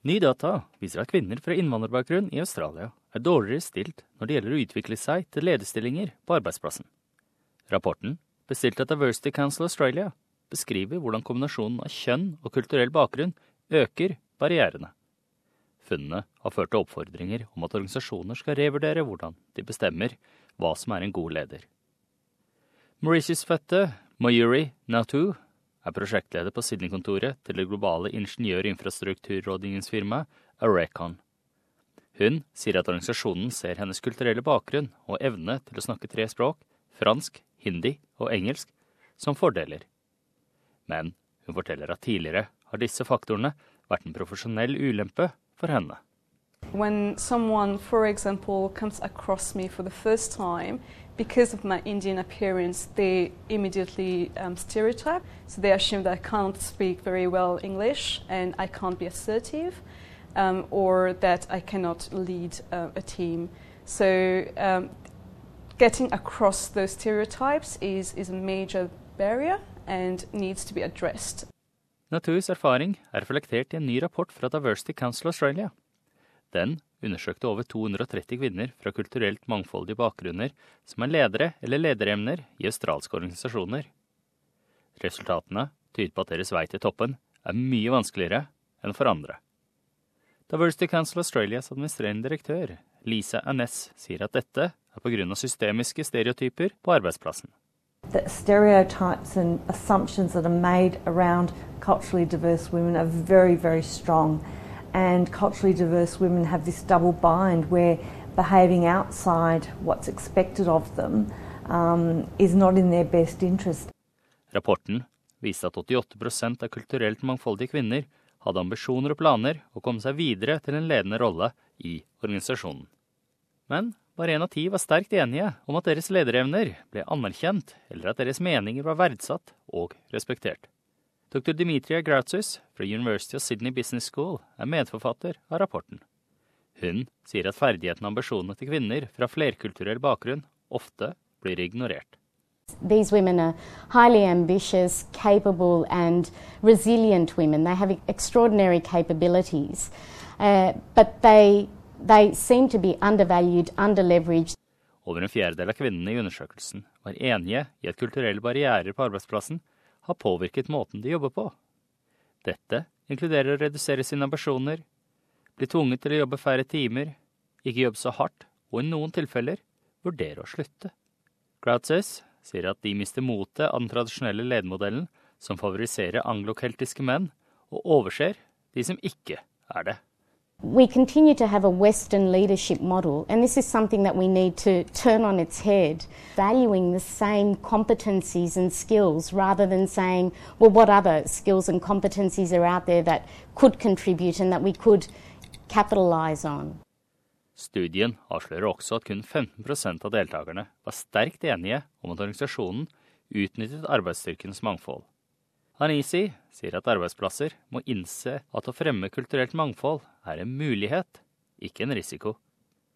Ny data viser at kvinner fra innvandrerbakgrunn i Australia er dårligere stilt når det gjelder å utvikle seg til lederstillinger på arbeidsplassen. Rapporten, bestilt av Diversity Council Australia, beskriver hvordan kombinasjonen av kjønn og kulturell bakgrunn øker barrierene. Funnene har ført til oppfordringer om at organisasjoner skal revurdere hvordan de bestemmer hva som er en god leder. Mauritius-fødte Mayuri Natu er prosjektleder på Sydney-kontoret til det globale ingeniør-infrastrukturrådgivningsfirmaet Arecon. Hun sier at organisasjonen ser hennes kulturelle bakgrunn og evne til å snakke tre språk, fransk, hindi og engelsk, som fordeler. Men hun forteller at tidligere har disse faktorene vært en profesjonell ulempe for henne. When someone, for example, comes across me for the first time, because of my Indian appearance, they immediately um, stereotype. So they assume that I can't speak very well English and I can't be assertive, um, or that I cannot lead uh, a team. So um, getting across those stereotypes is, is a major barrier and needs to be addressed. Naturs erfaring er reflektert i en ny rapport fra Diversity Council Australia. Den undersøkte over 230 kvinner fra kulturelt mangfoldige bakgrunner som er ledere eller lederemner i australske organisasjoner. Resultatene tyder på at deres vei til toppen er mye vanskeligere enn for andre. Diversity Council Australias administrerende direktør, Lisa Aness, sier at dette er pga. systemiske stereotyper på arbeidsplassen. The stereotypes and assumptions that are made around culturally diverse women are very, very strong. And culturally diverse women have this double bind where behaving outside what's expected of them um, is not in their best interest. Rapporten viste at 88% av kulturelt mangfoldige kvinner hadde ambisjoner og planer å komme seg videre til en ledende rolle i organisasjonen. Men bare én av ti var sterkt enige om at deres lederevner ble anerkjent, eller at deres meninger var verdsatt og respektert. Dr. Dimitria Grautzus fra University of Sydney Business School er medforfatter av rapporten. Hun sier at ferdighetene og ambisjonene til kvinner fra flerkulturell bakgrunn ofte blir ignorert. These women are highly ambitious, capable, and resilient women. They have extraordinary capabilities, uh, but they, they seem to be undervalued, underleveraged. Over en fjerdedel av kvinnene i undersøkelsen var enige i at kulturelle barrierer på arbeidsplassen har påvirket måten de jobber på. Dette inkluderer å redusere sine ambisjoner, bli tvunget til å jobbe færre timer, ikke jobbe så hardt, og i noen tilfeller vurdere å slutte. Crowdsays sier at de mister motet av den tradisjonelle ledermodellen som favoriserer anglokeltiske menn, og overser de som ikke er det. We continue to have a Western leadership model, and this is something that we need to turn on its head, valuing the same competencies and skills rather than saying, well, what other skills and competencies are out there that could contribute and that we could capitalise on. Studien avslører også at kun 15 av deltakerne var sterkt enige om at organisasjonen utnyttet arbeidsstyrkens mangfold. Hanisi sier at arbeidsplasser må innse at å fremme kulturelt mangfold er en mulighet, ikke en risiko.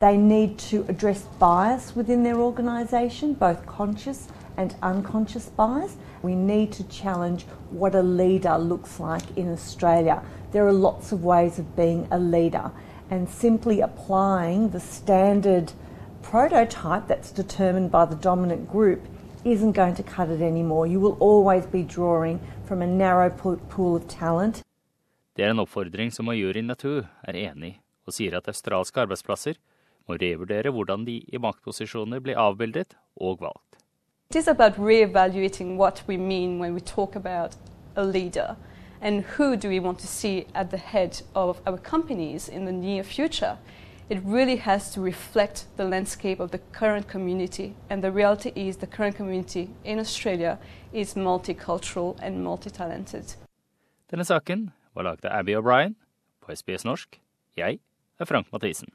They need to address bias within their organisation, both conscious and unconscious bias. We need to challenge what a leader looks like in Australia. There are lots of ways of being a leader, and simply applying the standard prototype that's determined by the dominant group isn't going to cut it anymore. You will always be drawing from a narrow pool of talent. Det er en oppfordring som Mayuri Natu er enig i, og sier at australske arbeidsplasser må revurdere hvordan de i maktposisjoner blir avbildet og valgt. It is about re-evaluating what we mean when we talk about a leader and who do we want to see at the head of our companies in the near future. It really has to reflect the landscape of the current community. And the reality is the current community in Australia is multicultural and multitalented. Denne saken var laget av Abby O'Brien på SBS norsk. Jeg er Frank Mathisen.